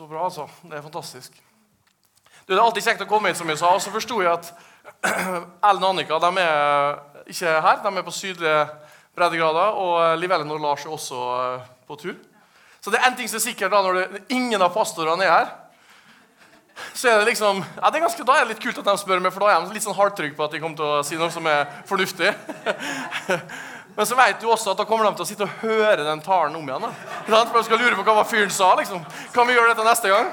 Så bra, altså. Det er fantastisk. Du, det er alltid kjekt å komme hit, som jeg sa. Og så forsto jeg at Ellen og Annika de er ikke her. De er på sydlige breddegrader. Og Liv Ellen og Lars er også eh, på tur. Så det er én ting som er sikkert da, når det, ingen av pastorene er her. Så er det liksom, ja, det er ganske, Da er det litt kult at de spør meg, for da er de litt sånn hardtrygge på at de kommer til å si noe som er fornuftig. Men så vet du også at da kommer de til å sitte og høre den talen om igjen. da. For de skal lure på hva fyren sa. liksom. Kan vi gjøre dette neste gang?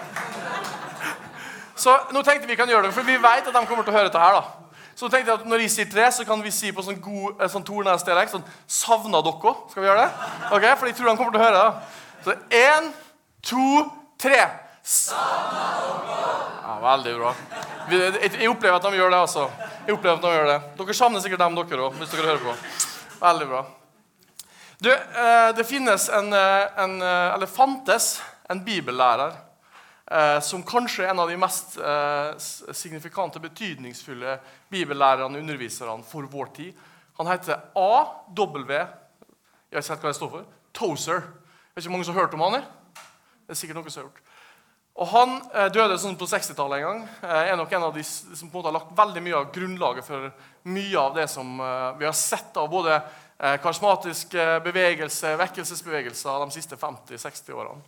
Så nå tenkte vi kan gjøre det, for vi vet at de kommer til å høre dette her. da. Så tenkte jeg at når jeg sier tre, så kan vi si på sånn god eh, sånn tornesdialekt sånn Savna dere? Skal vi gjøre det? Ok, For jeg tror de kommer til å høre det. Så én, to, tre. Savna dere. Ja, Veldig bra. Jeg opplever at de gjør det. altså. Jeg opplever at de gjør det. Dere savner sikkert dem, dere òg, hvis dere hører på. Veldig bra. Du, eh, det finnes en, eh, en eh, Eller fantes en bibellærer som kanskje er en av de mest signifikante, betydningsfulle bibellærerne og underviserne for vår tid. Han heter A.W. Jeg vet ikke sett hva det står for. Tozer. Det er ikke mange som har hørt om han? Det er sikkert noen som har gjort. Og Han eh, døde sånn på 60-tallet en gang. Eh, er nok en av de som på en måte har lagt veldig mye av grunnlaget for mye av det som eh, vi har sett av både karismatisk bevegelse, vekkelsesbevegelser de siste 50-60 årene.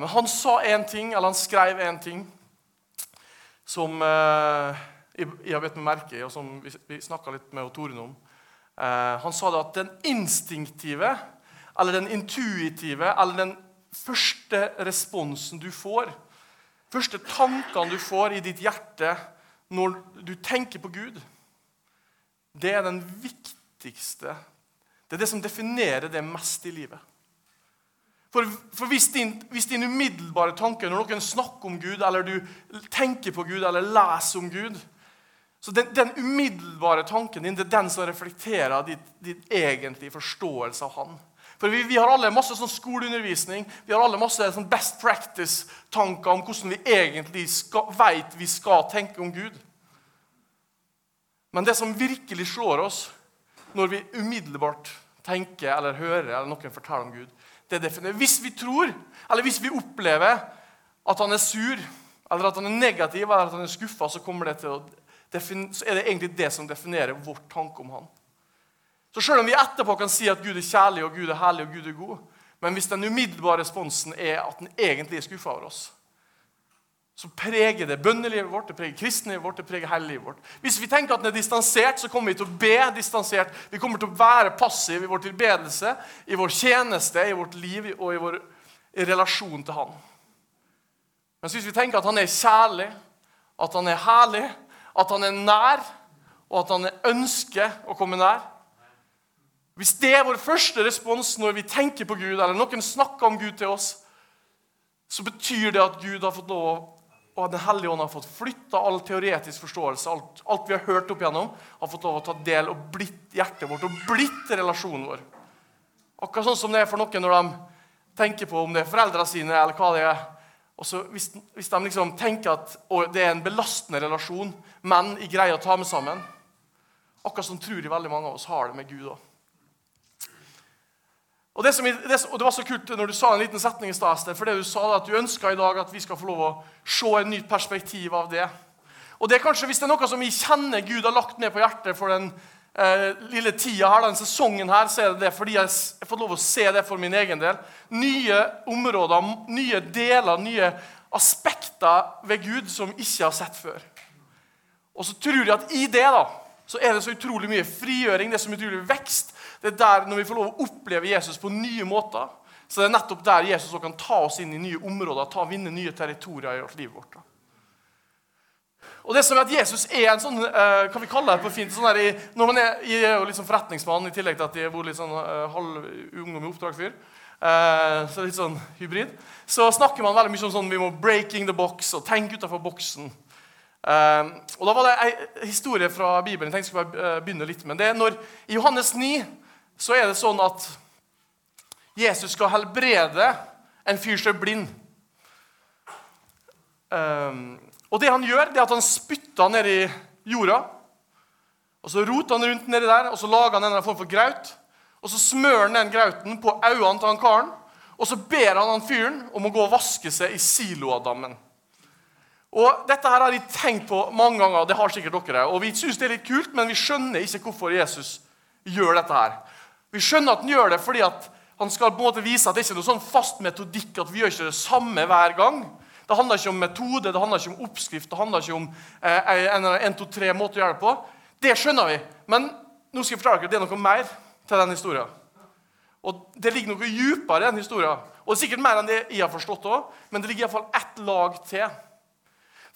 Men han sa én ting, eller han skrev én ting, som jeg, har bitt meg merke i, og som vi, snakka litt med Torunn om. Han sa det at den instinktive, eller den intuitive, eller den første responsen du får, første tankene du får i ditt hjerte når du tenker på Gud, det er den viktigste Det er det som definerer det mest i livet. For, for hvis, din, hvis din umiddelbare tanke når noen snakker om Gud, eller du tenker på Gud, eller leser om Gud så Den, den umiddelbare tanken din det er den som reflekterer ditt, ditt egentlige forståelse av Han. For vi, vi har alle masse sånn skoleundervisning, vi har alle masse sånn best practice-tanker om hvordan vi egentlig skal, vet vi skal tenke om Gud. Men det som virkelig slår oss når vi umiddelbart tenker eller hører eller noen forteller om Gud, det er definerer. Hvis vi tror, eller hvis vi opplever at han er sur, eller at han er negativ, eller at han er skuffa, så, så er det egentlig det som definerer vår tanke om han. Så selv om vi etterpå kan si at Gud er kjærlig, og Gud er herlig og Gud er god, men hvis den umiddelbare responsen er at den egentlig er skuffa over oss, så preger det bønnelivet vårt, det preger kristenlivet vårt, det preger hele livet vårt. Hvis vi tenker at den er distansert, så kommer vi til å be distansert. Vi kommer til å være passive i vår tilbedelse, i vår tjeneste, i vårt liv og i vår relasjon til Han. Mens hvis vi tenker at Han er kjærlig, at Han er herlig, at Han er nær, og at Han ønsker å komme nær Hvis det er vår første respons når vi tenker på Gud, eller noen snakker om Gud til oss, så betyr det at Gud har fått lov og at Den hellige ånd har fått flytta all teoretisk forståelse, alt, alt vi har hørt opp igjennom, har fått lov å ta del og blitt hjertet vårt og blitt relasjonen vår. Akkurat sånn som det er for noen når de tenker på om det er foreldrene sine, eller hva det er. Og så hvis, hvis de liksom tenker at det er en belastende relasjon, men jeg greier å ta med sammen Akkurat sånn tror jeg veldig mange av oss har det med Gud òg. Og det, som, det, og det var så kult når du sa en liten setning i stad, for det du sa at du ønska i dag at vi skal få lov å se et nytt perspektiv av det. Og det er kanskje Hvis det er noe som vi kjenner Gud har lagt ned på hjertet for den eh, lille tida her, den sesongen her, så er det det fordi jeg har fått lov å se det for min egen del. Nye områder, nye deler, nye aspekter ved Gud som jeg ikke har sett før. Og så tror jeg at i det da, så er det så utrolig mye frigjøring, det er så utrolig vekst. Det er der Når vi får lov å oppleve Jesus på nye måter, så det er nettopp der Jesus kan ta oss inn i nye områder, ta og vinne nye territorier i livet vårt. Og det som er at Jesus er en sånn kan hva vi kalle det på fint, sånn der, når man er, Jeg er jo sånn forretningsmann, i tillegg til at jeg bor litt sånn uh, halv ungdom i oppdragsfyr. Eh, så litt sånn hybrid. Så snakker man veldig mye om sånn vi må 'breaking the box' og tenke utenfor boksen. Eh, og da var det ei historie fra Bibelen jeg tenkte jeg skulle eh, begynne litt med. Det er når, I Johannes 9 så er det sånn at Jesus skal helbrede en fyr som er blind. Um, og det han gjør, det er at han spytter ned i jorda. Og Så roter han rundt nedi der, og så lager han en form for graut. Og Så smører han den grauten på øynene til han karen. Og så ber han han fyren om å gå og vaske seg i Siloadammen. Og Dette her har de tenkt på mange ganger, det har sikkert dere. Og Vi syns det er litt kult, men vi skjønner ikke hvorfor Jesus gjør dette. her. Vi skjønner at han gjør det fordi at han skal på en måte vise at det ikke er noe sånn fast metodikk, at vi gjør ikke det samme hver gang. Det handler ikke om metode, det handler ikke om oppskrift, det handler ikke om eh, en, en, to, tre måter å gjøre det på. Det skjønner vi. Men nå skal jeg fortelle dere, det er noe mer til den historien. Og Det ligger noe dypere i den historien. Og det er sikkert mer enn det jeg har forstått òg, men det ligger iallfall ett lag til.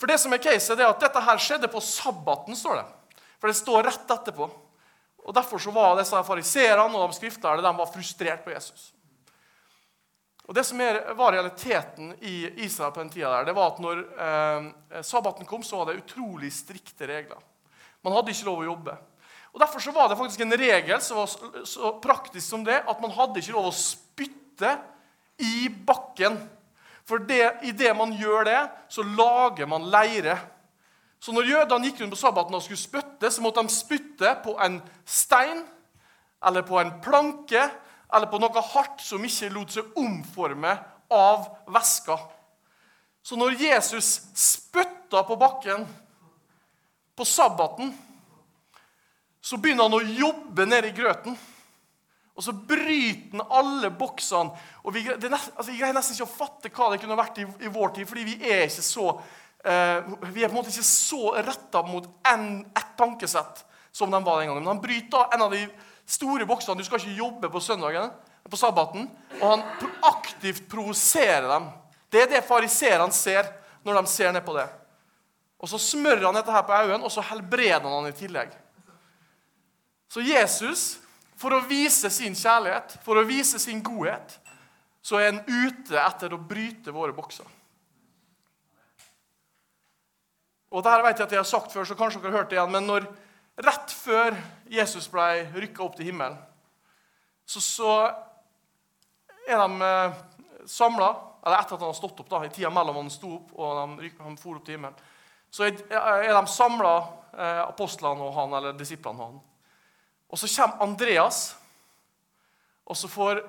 For det som er caset, er at dette her skjedde på sabbaten, står det. For det står rett etterpå. Og Derfor så var disse fariserene og de skriftlærde de frustrert på Jesus. Og Det som var realiteten i Israel på den tida, der, det var at når eh, sabbaten kom, så var det utrolig strikte regler. Man hadde ikke lov å jobbe. Og Derfor så var det faktisk en regel som var så praktisk som det, at man hadde ikke lov å spytte i bakken. For det, det man gjør det, så lager man leire. Så når jødene gikk rundt på sabbaten og skulle spytte, så måtte de spytte på en stein eller på en planke eller på noe hardt som ikke lot seg omforme av væska. Så når Jesus spytta på bakken på sabbaten, så begynner han å jobbe nede i grøten. Og så bryter han alle boksene. og vi, det, altså, Jeg greier nesten ikke å fatte hva det kunne vært i, i vår tid, fordi vi er ikke så vi er på en måte ikke så retta mot ett tankesett som de var den gangen. Men han bryter en av de store boksene. Du skal ikke jobbe på søndagen, på sabbaten. Og han aktivt provoserer dem. Det er det fariserene ser når de ser ned på det. Og Så smører han dette her på øynene, og så helbreder han han i tillegg. Så Jesus, for å vise sin kjærlighet, for å vise sin godhet, så er han ute etter å bryte våre bokser. Og dette vet jeg at jeg har sagt før, så kanskje dere har hørt det igjen, men når, rett før Jesus ble rykka opp til himmelen, så, så er de eh, samla Eller etter at han har stått opp, da, i tida mellom han sto opp og han, han for opp til himmelen, så er, er de samla, eh, apostlene og han, eller disiplene og han. Og så kommer Andreas, og så får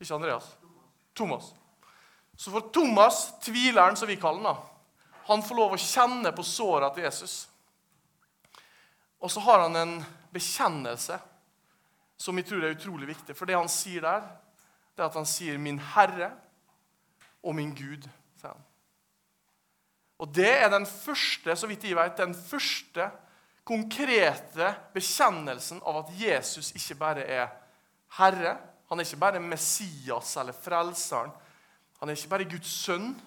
Ikke Andreas. Thomas. Så får Thomas, tvileren, som vi kaller han, han får lov å kjenne på såra til Jesus. Og så har han en bekjennelse som jeg tror er utrolig viktig. For det han sier der, det er at han sier 'min Herre og min Gud'. sier han. Og det er den første så vidt jeg vet, den første konkrete bekjennelsen av at Jesus ikke bare er Herre. Han er ikke bare Messias eller Frelseren. Han er ikke bare Guds sønn,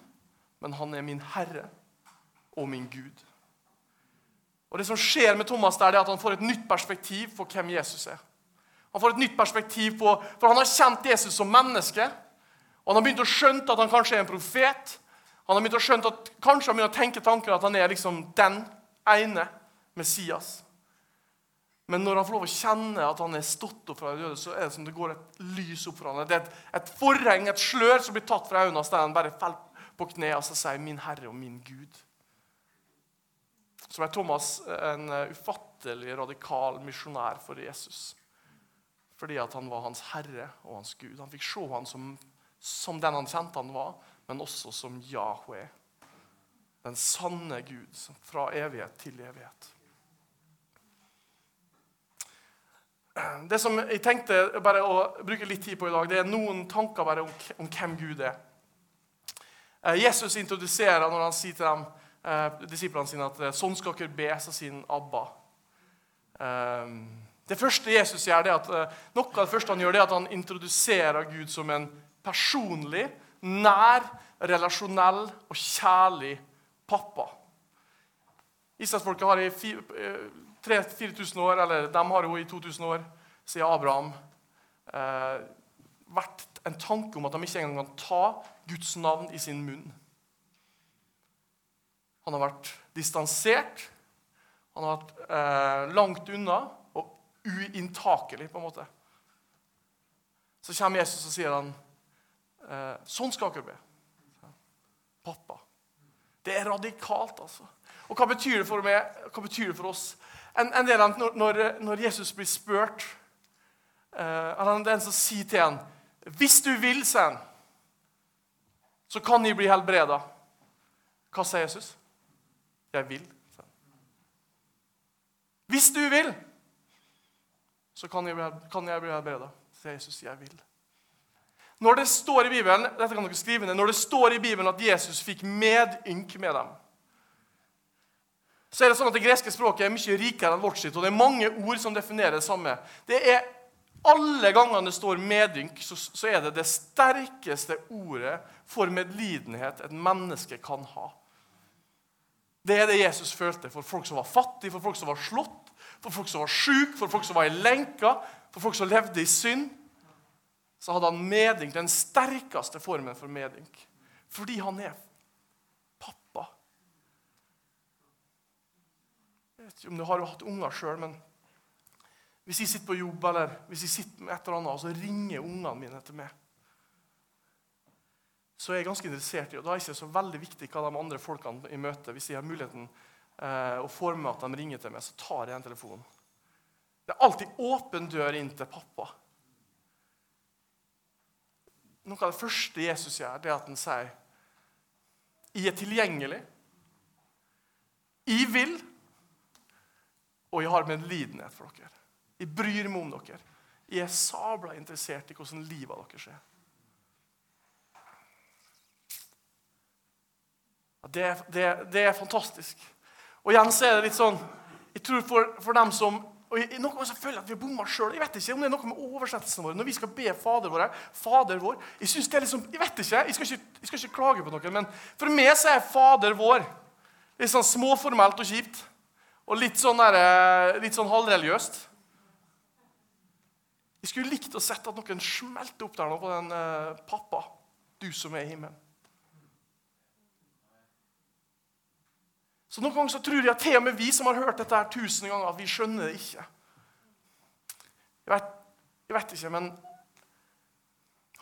men han er min Herre og min Gud. Og Det som skjer med Thomas, der, det er at han får et nytt perspektiv på hvem Jesus er. Han får et nytt perspektiv på, For han har kjent Jesus som menneske. Og han har begynt å skjønne at han kanskje er en profet. Han har begynt å skjønne at kanskje han begynner å tenke tanker at han er liksom den ene Messias. Men når han får lov å kjenne at han er stått opp fra de døde, så er det som det går et lys opp for ham. Det er et, et forheng, et slør, som blir tatt fra øynene hans, han bare faller på kne og sier 'Min Herre og min Gud' så ble Thomas en eh, ufattelig radikal misjonær for Jesus. Fordi at han var hans herre og hans Gud. Han fikk se han som, som den han kjente han var, men også som Yahweh. Den sanne Gud fra evighet til evighet. Det som jeg tenkte bare å bruke litt tid på i dag, det er noen tanker bare om, om hvem Gud er. Eh, Jesus introduserer når han sier til dem eh, disiplene sine at eh, sånn skal dere be, sa sin Abba. Eh, det første Jesus gjør, det at, eh, noe av det første han gjør, det er at han introduserer Gud som en personlig, nær, relasjonell og kjærlig pappa. Israelsfolket har i 3000-4000 år, eller de har jo i 2000 år siden Abraham, eh, vært en tanke om at de ikke engang kan ta Guds navn i sin munn. Han har vært distansert. Han har vært eh, langt unna og uinntakelig, på en måte. Så kommer Jesus og sier han, eh, sånn skal dere be. Pappa. Det er radikalt, altså. Og hva betyr det for meg? Hva betyr det for oss? En, en del av når, når, Jesus blir spurt eh, eller en som sier til ham Hvis du vil, sier han, så kan de bli helbreda. Hva sier Jesus? Jeg vil. Hvis du vil, så kan jeg bli, kan jeg bli helbreda, sier Jesus. Jeg vil. Når det står i Bibelen dette kan dere skrive ned, når det står i Bibelen at Jesus fikk medynk med dem, så er det sånn at Det greske språket er mye rikere enn vårt sitt, og det er mange ord som definerer det samme. Det er Alle gangene det står medynk, så, så er det det sterkeste ordet for medlidenhet et menneske kan ha. Det er det Jesus følte for folk som var fattige, for folk som var slått, for folk som var syke, for folk som var i lenka, for folk som levde i synd. Så hadde han medynk, den sterkeste formen for medynk. Fordi han er pappa. Jeg vet ikke om du har jo hatt unger sjøl, men hvis jeg sitter på jobb eller hvis jeg sitter med et eller annet, så ringer ungene mine til meg så er jeg ganske interessert i, og Da er det ikke så veldig viktig hva de andre folkene i møte Hvis jeg har muligheten eh, og får med at de ringer til meg, så tar jeg en telefon. Det er alltid åpen dør inn til pappa. Noe av det første Jesus gjør, det er at han sier Jeg er tilgjengelig. Jeg vil, og jeg har medlidenhet for dere. Jeg bryr meg om dere. Jeg er sabla interessert i hvordan livet deres er. Det, det, det, er fantastisk. Og igjen så er det litt sånn Jeg tror for, for dem som og jeg, Noen ganger føler jeg at vi har bomma sjøl. Jeg vet ikke om det er noe med oversettelsen vår. Når vi skal be Fader vår, Fader vår Jeg synes det er liksom, jeg vet ikke, jeg skal ikke, jeg skal ikke klage på noen, men for meg så er Fader vår litt sånn småformelt og kjipt. Og litt sånn, der, eh, litt sånn halvreligiøst. Jeg skulle likt å sett at noen smelter opp der nå på den uh, pappa, du som er i himmelen. Så Noen ganger så tror jeg at til og med vi som har hørt dette her tusen ganger, at vi skjønner det ikke. Jeg vet, jeg vet ikke, men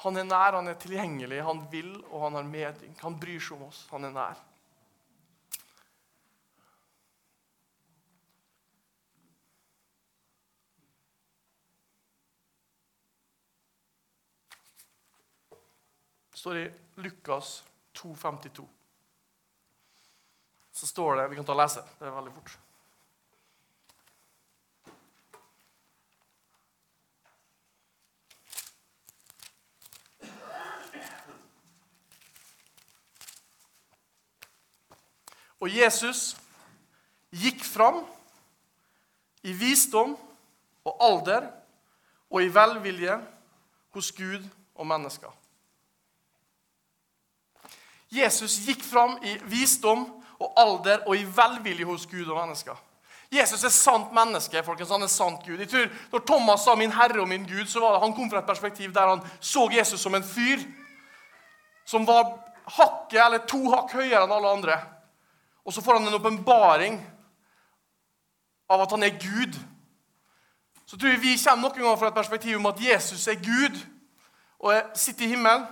han er nær, han er tilgjengelig, han vil, og han har medynk. Han bryr seg om oss. Han er nær. Det står i Lukas 2,52 så står det Vi kan ta og lese. Det er veldig fort. Og Jesus gikk fram i visdom og alder og i velvilje hos Gud og mennesker. Jesus gikk fram i visdom og alder og i velvilje hos Gud og mennesker. Jesus er sant menneske. folkens, han er sant Gud. Jeg tror Når Thomas sa 'min Herre og min Gud', så var det, han kom fra et perspektiv der han så Jesus som en fyr som var hakket eller to hakk høyere enn alle andre. Og så får han en åpenbaring av at han er Gud. Så tror jeg vi kommer noen ganger fra et perspektiv om at Jesus er Gud og sitter i himmelen.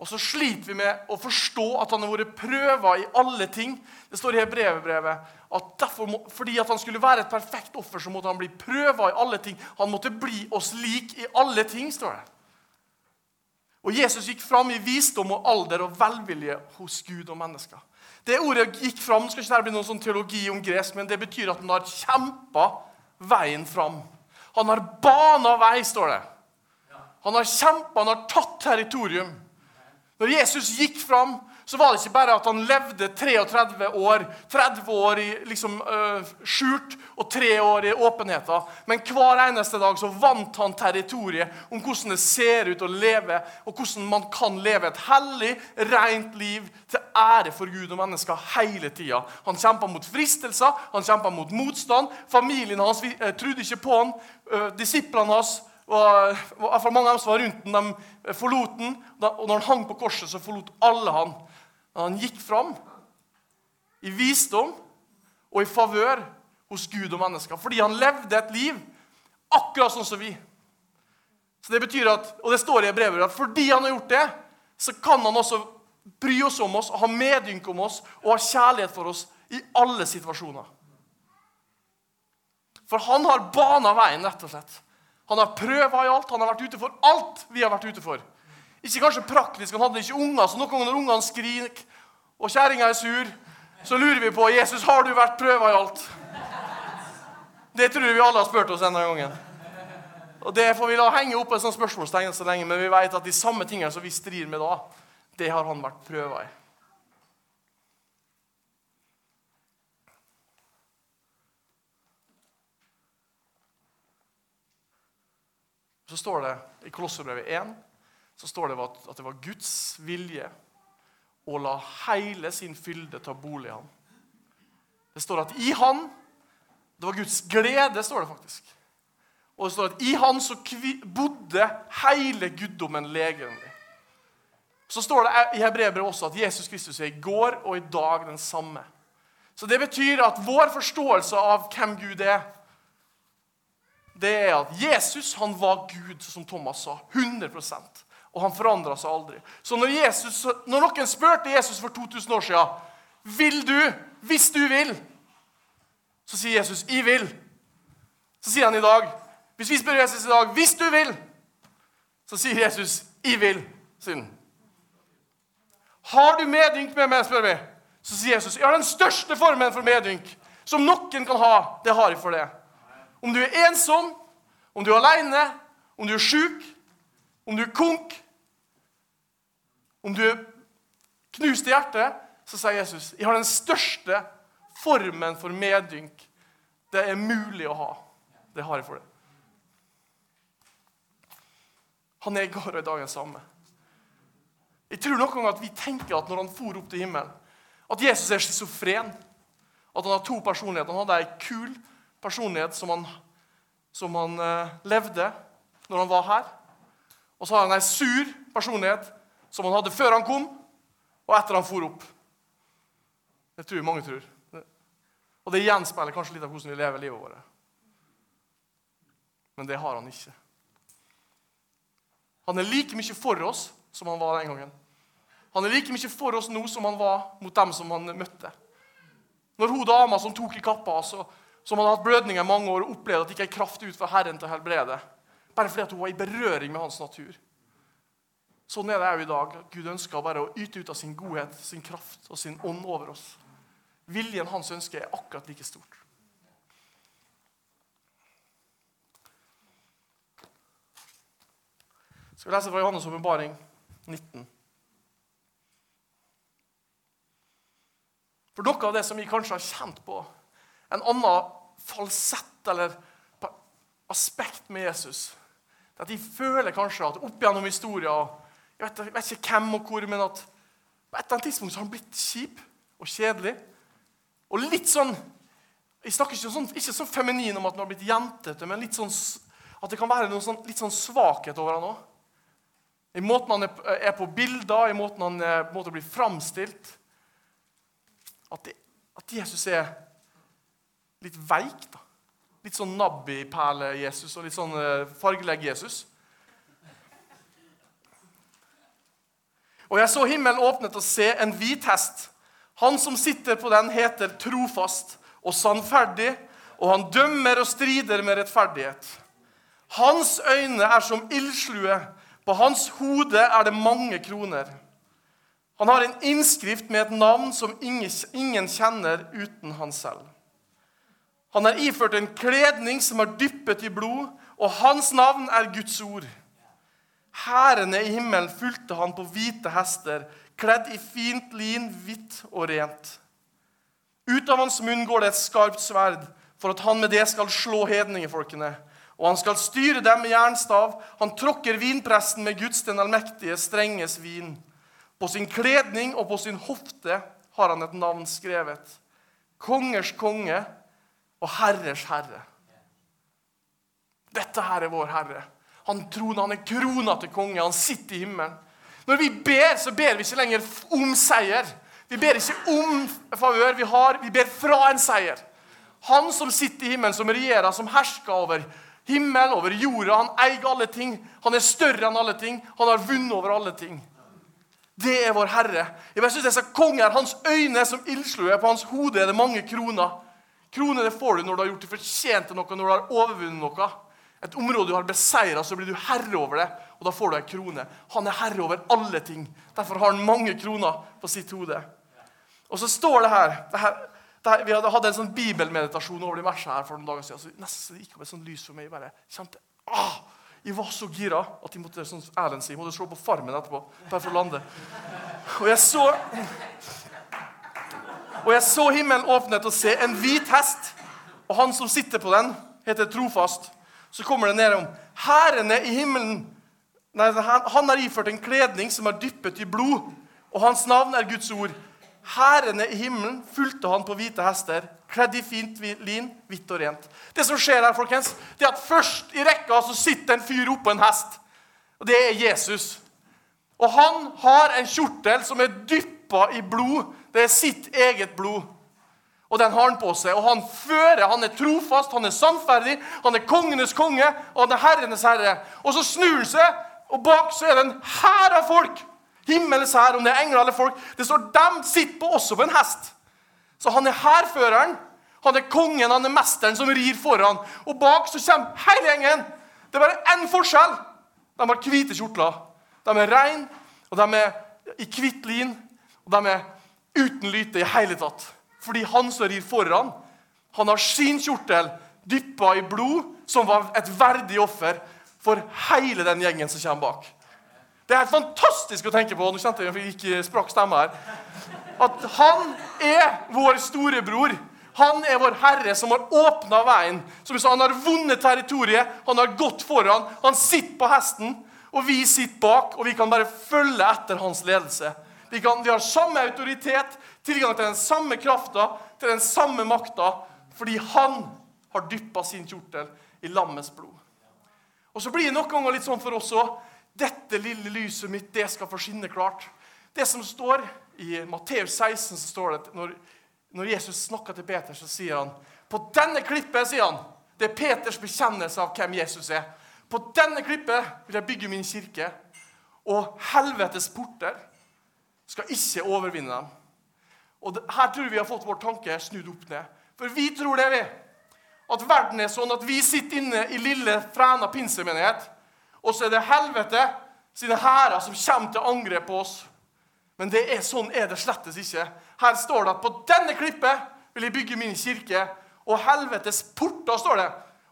Og så sliter vi med å forstå at han har vært prøva i alle ting. Det står i Hebrevet at derfor, fordi at han skulle være et perfekt offer, så måtte han bli prøva i alle ting. Han måtte bli oss lik i alle ting, står det. Og Jesus gikk fram i visdom og alder og velvilje hos Gud og mennesker. Det ordet gikk fram, skal ikke bli noen sånn teologi om gresk, men det betyr at han har kjempa veien fram. Han har bana vei, står det. Han har kjempa, han har tatt territorium. Når Jesus gikk fram, så var det ikke bare at han levde 33 år, 30 år i liksom, uh, skjult og tre år i åpenheten. Men hver eneste dag så vant han territoriet om hvordan det ser ut å leve, og hvordan man kan leve et hellig, rent liv til ære for Gud og mennesker hele tida. Han kjempa mot fristelser, han kjempa mot motstand. Familien hans uh, trodde ikke på han. Uh, disiplene hans og, for mange av dem som var rundt den, de forlot den. Og når han hang på korset, så forlot alle han. Men han gikk fram i visdom og i favør hos Gud og mennesker. Fordi han levde et liv akkurat sånn som vi. Så det betyr at, Og det står i brevet at fordi han har gjort det, så kan han også bry oss om oss, ha medynk om oss og ha kjærlighet for oss i alle situasjoner. For han har bana veien, rett og slett. Han har prøva i alt. Han har vært ute for alt vi har vært ute for. Ikke kanskje praktisk, han hadde ikke unger, så noen ganger når ungene skriker og kjerringa er sur, så lurer vi på Jesus, har du vært prøva i alt. Det tror jeg vi alle har spurt oss denne gangen. Og Det får vi la henge opp et sånt spørsmålstegn så lenge, men vi vet at de samme tingene som vi strir med da, det har han vært prøva i. Så står det i Kolosserbrevet 1 så står det at det var Guds vilje å la hele sin fylde ta bolig i ham. Det står at i han Det var Guds glede, står det faktisk. Og det står at i han så bodde hele guddommen legemlig. Så står det i Hebrevet også at Jesus Kristus er i går og i dag den samme. Så det betyr at vår forståelse av hvem Gud er, det er at Jesus han var Gud, som Thomas sa. 100% Og han forandra seg aldri. Så når, Jesus, når noen spurte Jesus for 2000 år siden vil du, hvis du vil, så sier Jesus 'jeg vil'. Så sier han i dag Hvis vi spør Jesus i dag 'hvis du vil', så sier Jesus 'jeg vil'. Siden. Har du medynk med meg, spør vi. Så sier Jesus 'jeg har den største formen for medynk som noen kan ha'. Det har jeg for det. Om du er ensom, om du er aleine, om du er sjuk, om du er konk, om du er knust i hjertet, så sier Jesus jeg har den største formen for medynk det er mulig å ha. Det har jeg for det. Han er i går og i dag den samme. Jeg tror noen ganger at vi tenker at når han for opp til himmelen, at Jesus er schizofren. At han har to personligheter. Han hadde ei kul personlighet som han, som han uh, levde når han var her. Og så har han ei sur personlighet som han hadde før han kom, og etter han for opp. Det tror jeg mange tror. Og det gjenspeiler kanskje litt av hvordan vi lever livet vårt. Men det har han ikke. Han er like mye for oss som han var den gangen. Han er like mye for oss nå som han var mot dem som han møtte. Når hun dama som tok i kappa, altså, som hadde hatt blødninger i mange år, og opplevd at det ikke er kraft ut fra Herren til å helbrede, bare fordi at hun var i berøring med hans natur. Sånn er det òg i dag. Gud ønsker bare å yte ut av sin godhet, sin kraft og sin ånd over oss. Viljen hans ønske er akkurat like stort. Jeg skal lese fra Johannes' åpenbaring 19. For noe av det som vi kanskje har kjent på, en annen falsett eller aspekt med Jesus, at de føler kanskje at opp gjennom historien Jeg vet, jeg vet ikke hvem og hvor, men at på et eller annet tidspunkt så har han blitt kjip og kjedelig. Og litt sånn Jeg snakker ikke sånn, ikke så feminin om at han har blitt jentete, men litt sånn, at det kan være noe sånn, litt sånn svakhet over han òg. I måten han er på bilder, i måten han er, måte blir framstilt. At, at, Jesus er litt veik. da. Litt sånn nabbi-perle-Jesus og litt sånn uh, fargelegg-Jesus. Og jeg så himmelen åpnet og se en hvit hest. Han som sitter på den, heter trofast og sannferdig, og han dømmer og strider med rettferdighet. Hans øyne er som ildslue, på hans hode er det mange kroner. Han har en innskrift med et navn som ingen kjenner uten han selv. Han er iført en kledning som er dyppet i blod, og hans navn er Guds ord. Hærene i himmelen fulgte han på hvite hester, kledd i fint lin, hvitt og rent. Ut av hans munn går det et skarpt sverd, for at han med det skal slå hedningefolkene. Og han skal styre dem med jernstav. Han tråkker vinpresten med Guds den allmektige, strenges vin. På sin kledning og på sin hofte har han et navn skrevet. Kongers konge og herrers herre. Dette her er vår Herre. Han troner, han er krona til konge. Han sitter i himmelen. Når vi ber, så ber vi ikke lenger om seier. Vi ber ikke om favør. Vi, har, vi ber fra en seier. Han som sitter i himmelen, som regjerer, som hersker over himmelen, over jorda. Han eier alle ting. Han er større enn alle ting. Han har vunnet over alle ting. Det er vår Herre. Bare synes disse konger, Hans øyne er som ildsluer. På hans hode er det mange kroner. Kroner det får du når du har gjort det fortjent til noe, når du har overvunnet noe. Et område du har beseira, så blir du herre over det, og da får du ei krone. Han er herre over alle ting. Derfor har han mange kroner på sitt hode. Og så står det her, det her, det her Vi hadde, en sånn bibelmeditasjon over de versene her for noen dager siden. så Nesten det gikk opp et sånt lys for meg. Jeg bare kjente, ah, jeg var så gira at jeg måtte sånn Erlend sier, måtte slå på Farmen etterpå. bare for å lande. Og jeg så og jeg så himmelen åpnet og se en hvit hest. Og han som sitter på den, heter Trofast. Så kommer det ned om Hærene i himmelen nei, Han har iført en kledning som er dyppet i blod, og hans navn er Guds ord. Hærene i himmelen fulgte han på hvite hester, kledd i fint lin, hvitt og rent. Det som skjer her, folkens, det er at først i rekka så sitter en fyr oppå en hest. Og det er Jesus. Og han har en kjortel som er dyppa i blod. Det er sitt eget blod. Og den har han på seg. Og han fører, han er trofast, han er sannferdig, han er kongenes konge, og han er herrenes herre. Og så snur han seg, og bak så er det en hær av folk. Himmelens hær, om det er engler eller folk. Det står dem sitter på også på en hest. Så han er hærføreren. Han er kongen, han er mesteren som rir foran. Og bak så kommer hele gjengen. Det er bare én forskjell. De har hvite kjortler. De er reine, og de er i hvitt lin, og de er uten lyte i hele tatt. Fordi han som rir foran, han har sin kjortel dyppa i blod, som var et verdig offer for hele den gjengen som kommer bak. Det er helt fantastisk å tenke på. Nå kjente jeg jeg ikke sprakk stemme her. At han er vår storebror. Han er vår Herre som har åpna veien. Som sa, Han har vunnet territoriet, han har gått foran. Han sitter på hesten, og vi sitter bak, og vi kan bare følge etter hans ledelse. Vi, kan, de har samme autoritet, tilgang til den samme krafta, til den samme makta, fordi han har dyppa sin kjortel i lammets blod. Og Så blir det noen ganger litt sånn for oss òg. Dette lille lyset mitt, det skal få skinne klart. Det som står i Matteus 16, så står det når, når Jesus snakker til Peter, så sier han På denne klippet, sier han Det er Peters bekjennelse av hvem Jesus er. På denne klippet vil jeg bygge min kirke, og helvetes porter skal ikke overvinne dem. Og Her tror vi har fått vår tanke snudd opp ned. For vi tror det, vi. At verden er sånn at vi sitter inne i lille Fræna pinsemenighet, og så er det helvete sine hærer som kommer til angrep på oss. Men det er sånn er det slettes ikke. Her står det at på denne klippet vil jeg bygge min kirke, og helvetes porter, står det.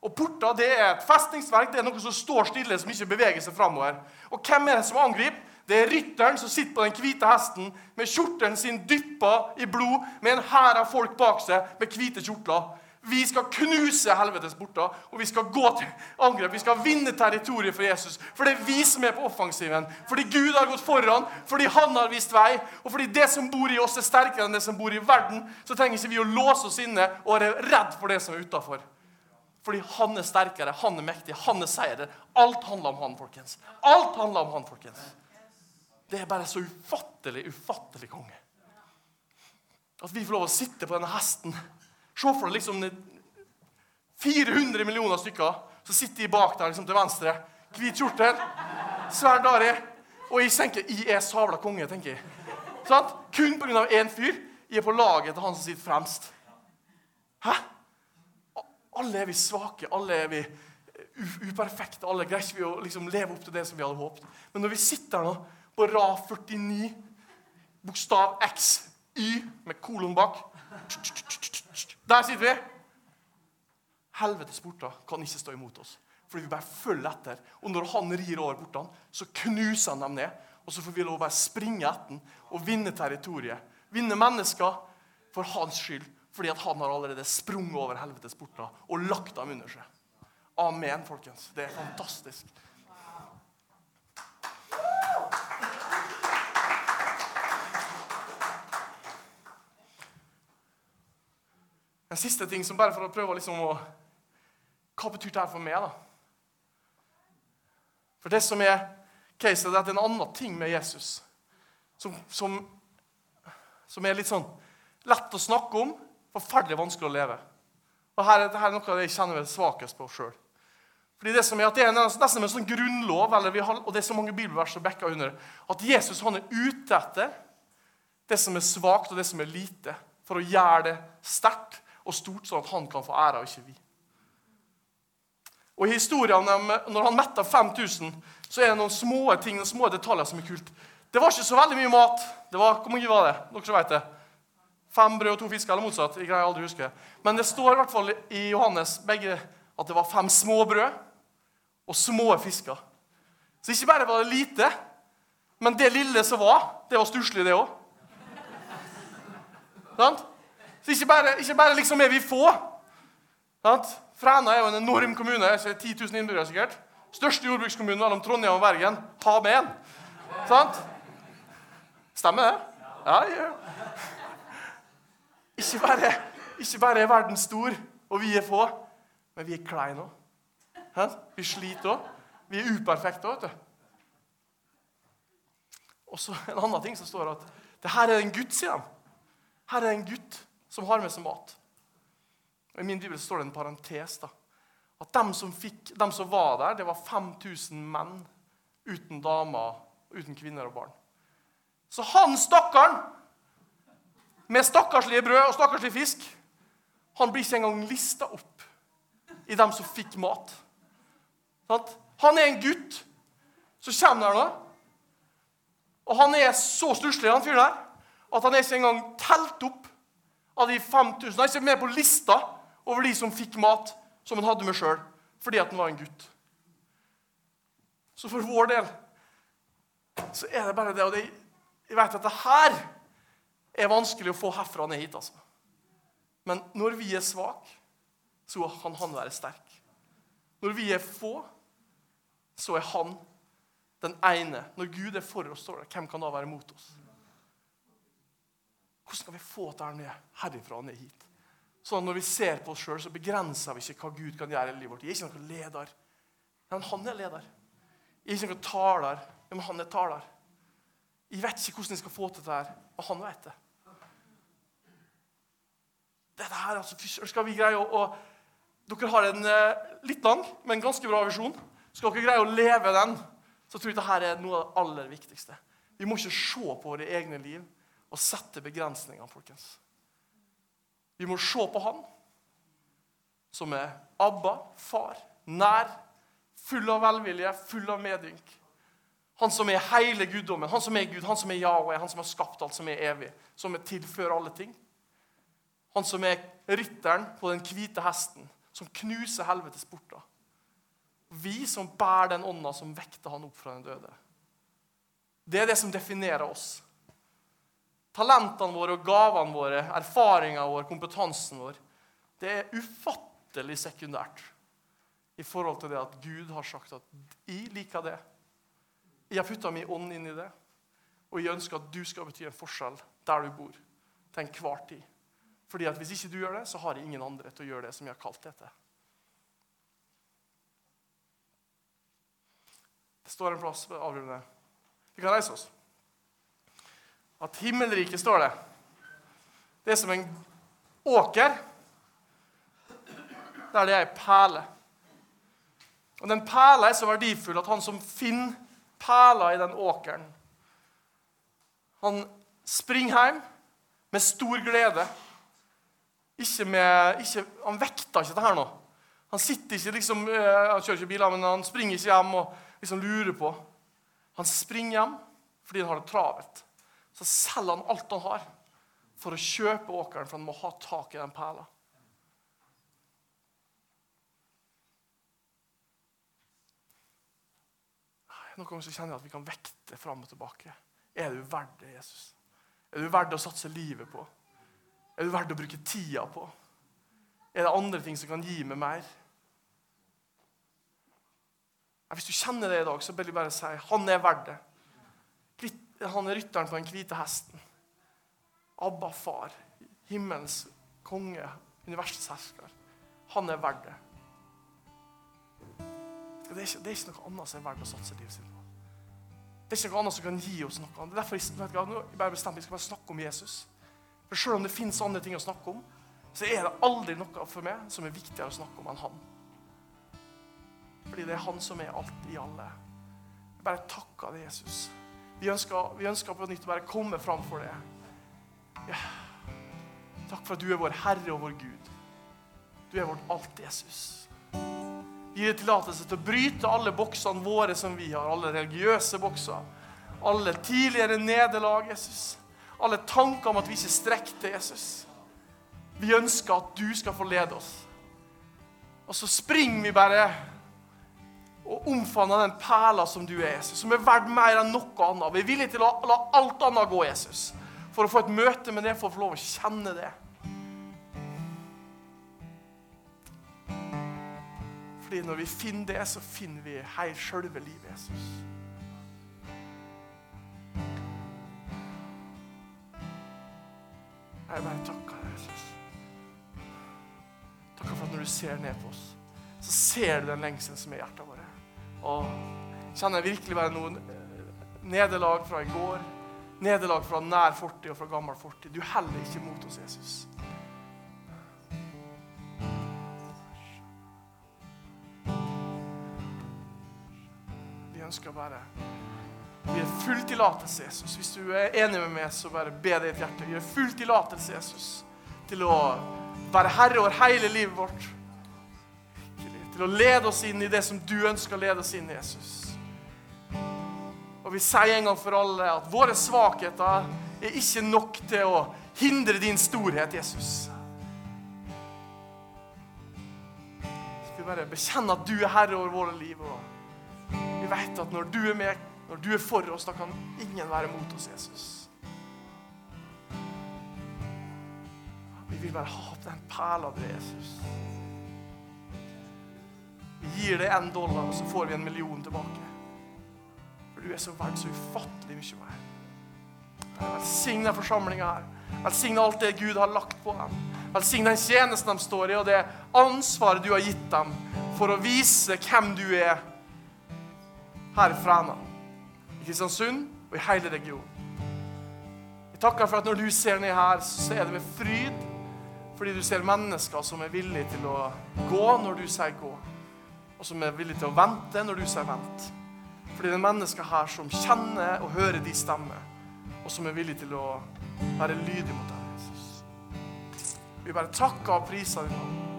Og porter det er et festningsverk, det er noe som står stille, som ikke beveger seg framover. Og hvem er det som angriper? Det er rytteren som sitter på den hvite hesten med skjorten sin dyppa i blod, med en hær av folk bak seg med hvite kjortler. Vi skal knuse helvetes porter, og vi skal gå til angrep. Vi skal vinne territoriet for Jesus. For det er vi som er på offensiven. Fordi Gud har gått foran, fordi han har vist vei, og fordi det som bor i oss, er sterkere enn det som bor i verden, så trenger ikke vi å låse oss inne og være redd for det som er utafor. Fordi han er sterkere, han er mektig, han er seier. Alt handler om han, folkens. Alt handler om han, folkens. Det er bare så ufattelig, ufattelig konge. At vi får lov å sitte på denne hesten. Se for deg liksom 400 millioner stykker. Så sitter de bak der liksom til venstre. Hvit kjortel, svær dari. Og jeg tenker jeg er sabla konge. tenker jeg. Sånn? Kun pga. én fyr. Jeg er på laget til han som sitter fremst. Hæ? Alle er vi svake. Alle er vi uperfekte. Alle greier ikke vi å liksom leve opp til det som vi hadde håpet. Men når vi sitter her nå på rad 49, bokstav X, Y med kolon bak. Der sitter vi. Helvetes porter kan ikke stå imot oss. Fordi vi bare følger etter. Og når han rir over portene, så knuser han dem ned. Og så får vi lov å bare springe etter den og vinne territoriet. Vinne mennesker for hans skyld. Fordi at han har allerede sprunget over helvetes porter og lagt dem under seg. Amen, folkens. Det er fantastisk. En siste ting som bare for å prøve liksom å Hva betyr dette for meg, da? For det som er caset, det er en annen ting med Jesus som, som, som, er litt sånn lett å snakke om, forferdelig vanskelig å leve. Og her, dette er noe jeg kjenner meg svakest på sjøl. Fordi Det som er at det er nesten en sånn grunnlov, har, og det er så mange bibelvers som backer under, at Jesus han er ute etter det som er svakt, og det som er lite, for å gjøre det sterkt og stort, sånn at han kan få æra, og ikke vi. Og i historien når han metta 5000, så er det noen små ting, noen små detaljer som er kult. Det var ikke så veldig mye mat. Det var, Hvor mye var det? Dere som vet det? Fem brød og to fisker, eller motsatt. Jeg greier aldri å huske. Men det står i hvert fall i Johannes begge at det var fem små brød og små fisker. Så ikke bare var det lite, men det lille som var, det var stusslig, det òg. Så ikke bare, ikke bare liksom er vi få. Sant? Fræna er jo en enorm kommune. 10 000 innbyggere sikkert. Største jordbrukskommunen mellom Trondheim og Bergen. Ta med en. Sant? Stemmer det? Ja, ja. Ikke bare, ikke bare er verden stor, og vi er få, men vi er kleine òg. Vi sliter òg. Vi er uperfekte òg, vet du. Og så en annen ting som står at det her er en gutt, sier de. Her er en gutt som har med seg mat. Og I min bibel står det en parentes. da. At de som, fikk, de som var der, det var 5000 menn uten damer, uten kvinner og barn. Så han stakkaren med stakkarslige brød og stakkarslig fisk, han blir ikke engang lista opp i dem som fikk mat. Han er en gutt Så kommer der nå. Og han er så stusslig, han fyren der, at han er ikke engang telt opp av de 5000. Han er ikke med på lista over de som fikk mat, som han hadde med sjøl, fordi at han var en gutt. Så for vår del så er det bare det Og det, jeg vet at det her er vanskelig å få herfra ned hit. altså. Men når vi er svake, så kan han være sterk. Når vi er få, så er han den ene. Når Gud er for oss, hvem kan da være mot oss? Hvordan skal vi få dette ned herifra og ned hit? Sånn at Når vi ser på oss sjøl, begrenser vi ikke hva Gud kan gjøre i livet vårt. Jeg er ikke noen leder, men han er leder. Jeg er ikke noen taler, men han er taler. Jeg vet ikke hvordan jeg skal få til dette, og han vet det. Dette her, altså, skal vi greie å, å Dere har en eh, litt lang, men ganske bra visjon. Skal dere greie å leve den, så tror jeg dette er noe av det aller viktigste. Vi må ikke se på våre egne liv og sette begrensninger, folkens. Vi må se på Han som er Abba, far, nær, full av velvilje, full av medynk. Han som er hele guddommen, han som er Gud, han som er Yahweh, han som har skapt alt som er evig, som er tilfører alle ting. Han som er rytteren på den hvite hesten, som knuser helvetes porter. Vi som bærer den ånda som vekter han opp fra den døde. Det er det som definerer oss. Talentene våre og gavene våre, erfaringene våre, kompetansen vår, det er ufattelig sekundært i forhold til det at Gud har sagt at 'jeg liker det'. Jeg har putta min ånd inn i det, og jeg ønsker at du skal bety en forskjell der du bor, til enhver tid. Fordi at Hvis ikke du gjør det, så har jeg ingen andre til å gjøre det som jeg har kalt dette. Det står en plass ved avrundende. Vi kan reise oss. At himmelriket, står det, det er som en åker der det er ei perle. Og den perla er så verdifull at han som finner perla i den åkeren. Han springer hjem med stor glede. Ikke med, ikke, han vekter ikke det her nå. Han sitter ikke liksom, eh, han kjører ikke biler, men han springer ikke hjem og liksom lurer på. Han springer hjem fordi han har det travelt. Så selger han alt han har, for å kjøpe åkeren, for han må ha tak i den perla. Noen ganger så kjenner jeg at vi kan vekte fram og tilbake. Er du verdt det, Jesus? Er du verdt å satse livet på? Er du verdt å bruke tida på? Er det andre ting som kan gi meg mer? Hvis du kjenner det i dag, så vil jeg bare si han er verdt det. Han er rytteren på den hvite hesten. Abba, far, himmelens konge, universets hersker. Han er verdt det. Det er, ikke, det er ikke noe annet som er verdt å satse livet sitt på. Det er ikke noe annet som kan gi oss noe. Det er derfor jeg, vet jeg bare bestemmer, vi skal bare snakke om Jesus. For Selv om det finnes andre ting å snakke om, så er det aldri noe for meg som er viktigere å snakke om enn han. Fordi det er han som er alt i alle. Jeg bare takker deg, Jesus. Vi ønsker, vi ønsker på nytt å bare komme fram for det. Ja. Takk for at du er vår Herre og vår Gud. Du er vårt alt, Jesus. Gi deg tillatelse til å bryte alle boksene våre som vi har, alle religiøse bokser. Alle tidligere nederlag, Jesus. Alle tanker om at vi ikke strekker til Jesus. Vi ønsker at du skal få lede oss. Og så springer vi bare og omfavne den perla som du er, Jesus, som er verdt mer enn noe annet. Vi er villige til å la alt annet gå, Jesus, for å få et møte med det, for å få lov å kjenne det. Fordi når vi finner det, så finner vi hei, sjølve livet, Jesus. Jeg bare takker deg, Jesus. Takker for at når du ser ned på oss, så ser du den lengselen som er i hjertet vårt. Og kjenner virkelig bare noen nederlag fra i går, nederlag fra nær fortid og fra gammel fortid. Du heller ikke mot oss, Jesus. Vi ønsker bare Vi gir full tillatelse, Jesus. Hvis du er enig med meg, så bare be det i et hjerte. Vi gir full tillatelse, Jesus, til å være herre over hele livet vårt. Til å lede oss inn i det som du ønsker å lede oss inn i, Jesus. Og vi sier en gang for alle at våre svakheter er ikke nok til å hindre din storhet, Jesus. Så vi bare bekjenner at du er herre over våre liv. Og vi vet at når du er med, når du er for oss, da kan ingen være mot oss, Jesus. Vi vil bare ha opp den perla di, Jesus. Vi gir deg en dollar, og så får vi en million tilbake. For du er så verdt så ufattelig mye mer. Velsign den forsamlinga her. Velsign alt det Gud har lagt på dem. Velsign den tjenesten de står i, og det ansvaret du har gitt dem for å vise hvem du er her i Fræna, i Kristiansund og i hele regionen. Jeg takker for at når du ser ned her, så er det med fryd. Fordi du ser mennesker som er villige til å gå når du sier gå. Og som er villige til å vente når du sier vent. Fordi det er mennesker her som kjenner og hører de stemmer. Og som er villige til å være lydig mot deg, Jesus. Vi bare takker og priser deg navn.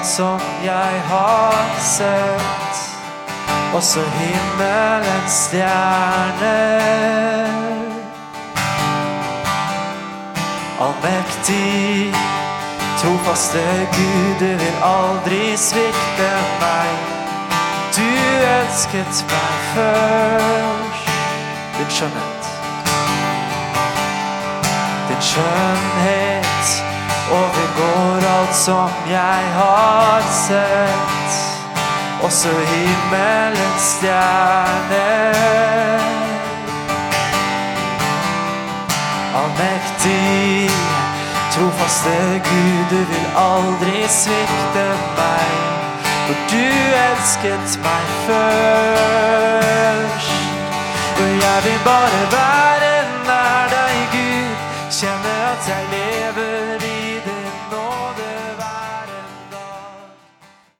Alt som jeg har sett. Også himmelens stjerner. Allmektig, trofaste Gud, du vil aldri svikte meg. Du elsket meg først. Din skjønnhet. Din skjønnhet overgår alt som jeg har sett. Også himmelens stjerner. Allmektig, trofaste Gud, du vil aldri svikte meg. For du elsket meg først. Og jeg vil bare være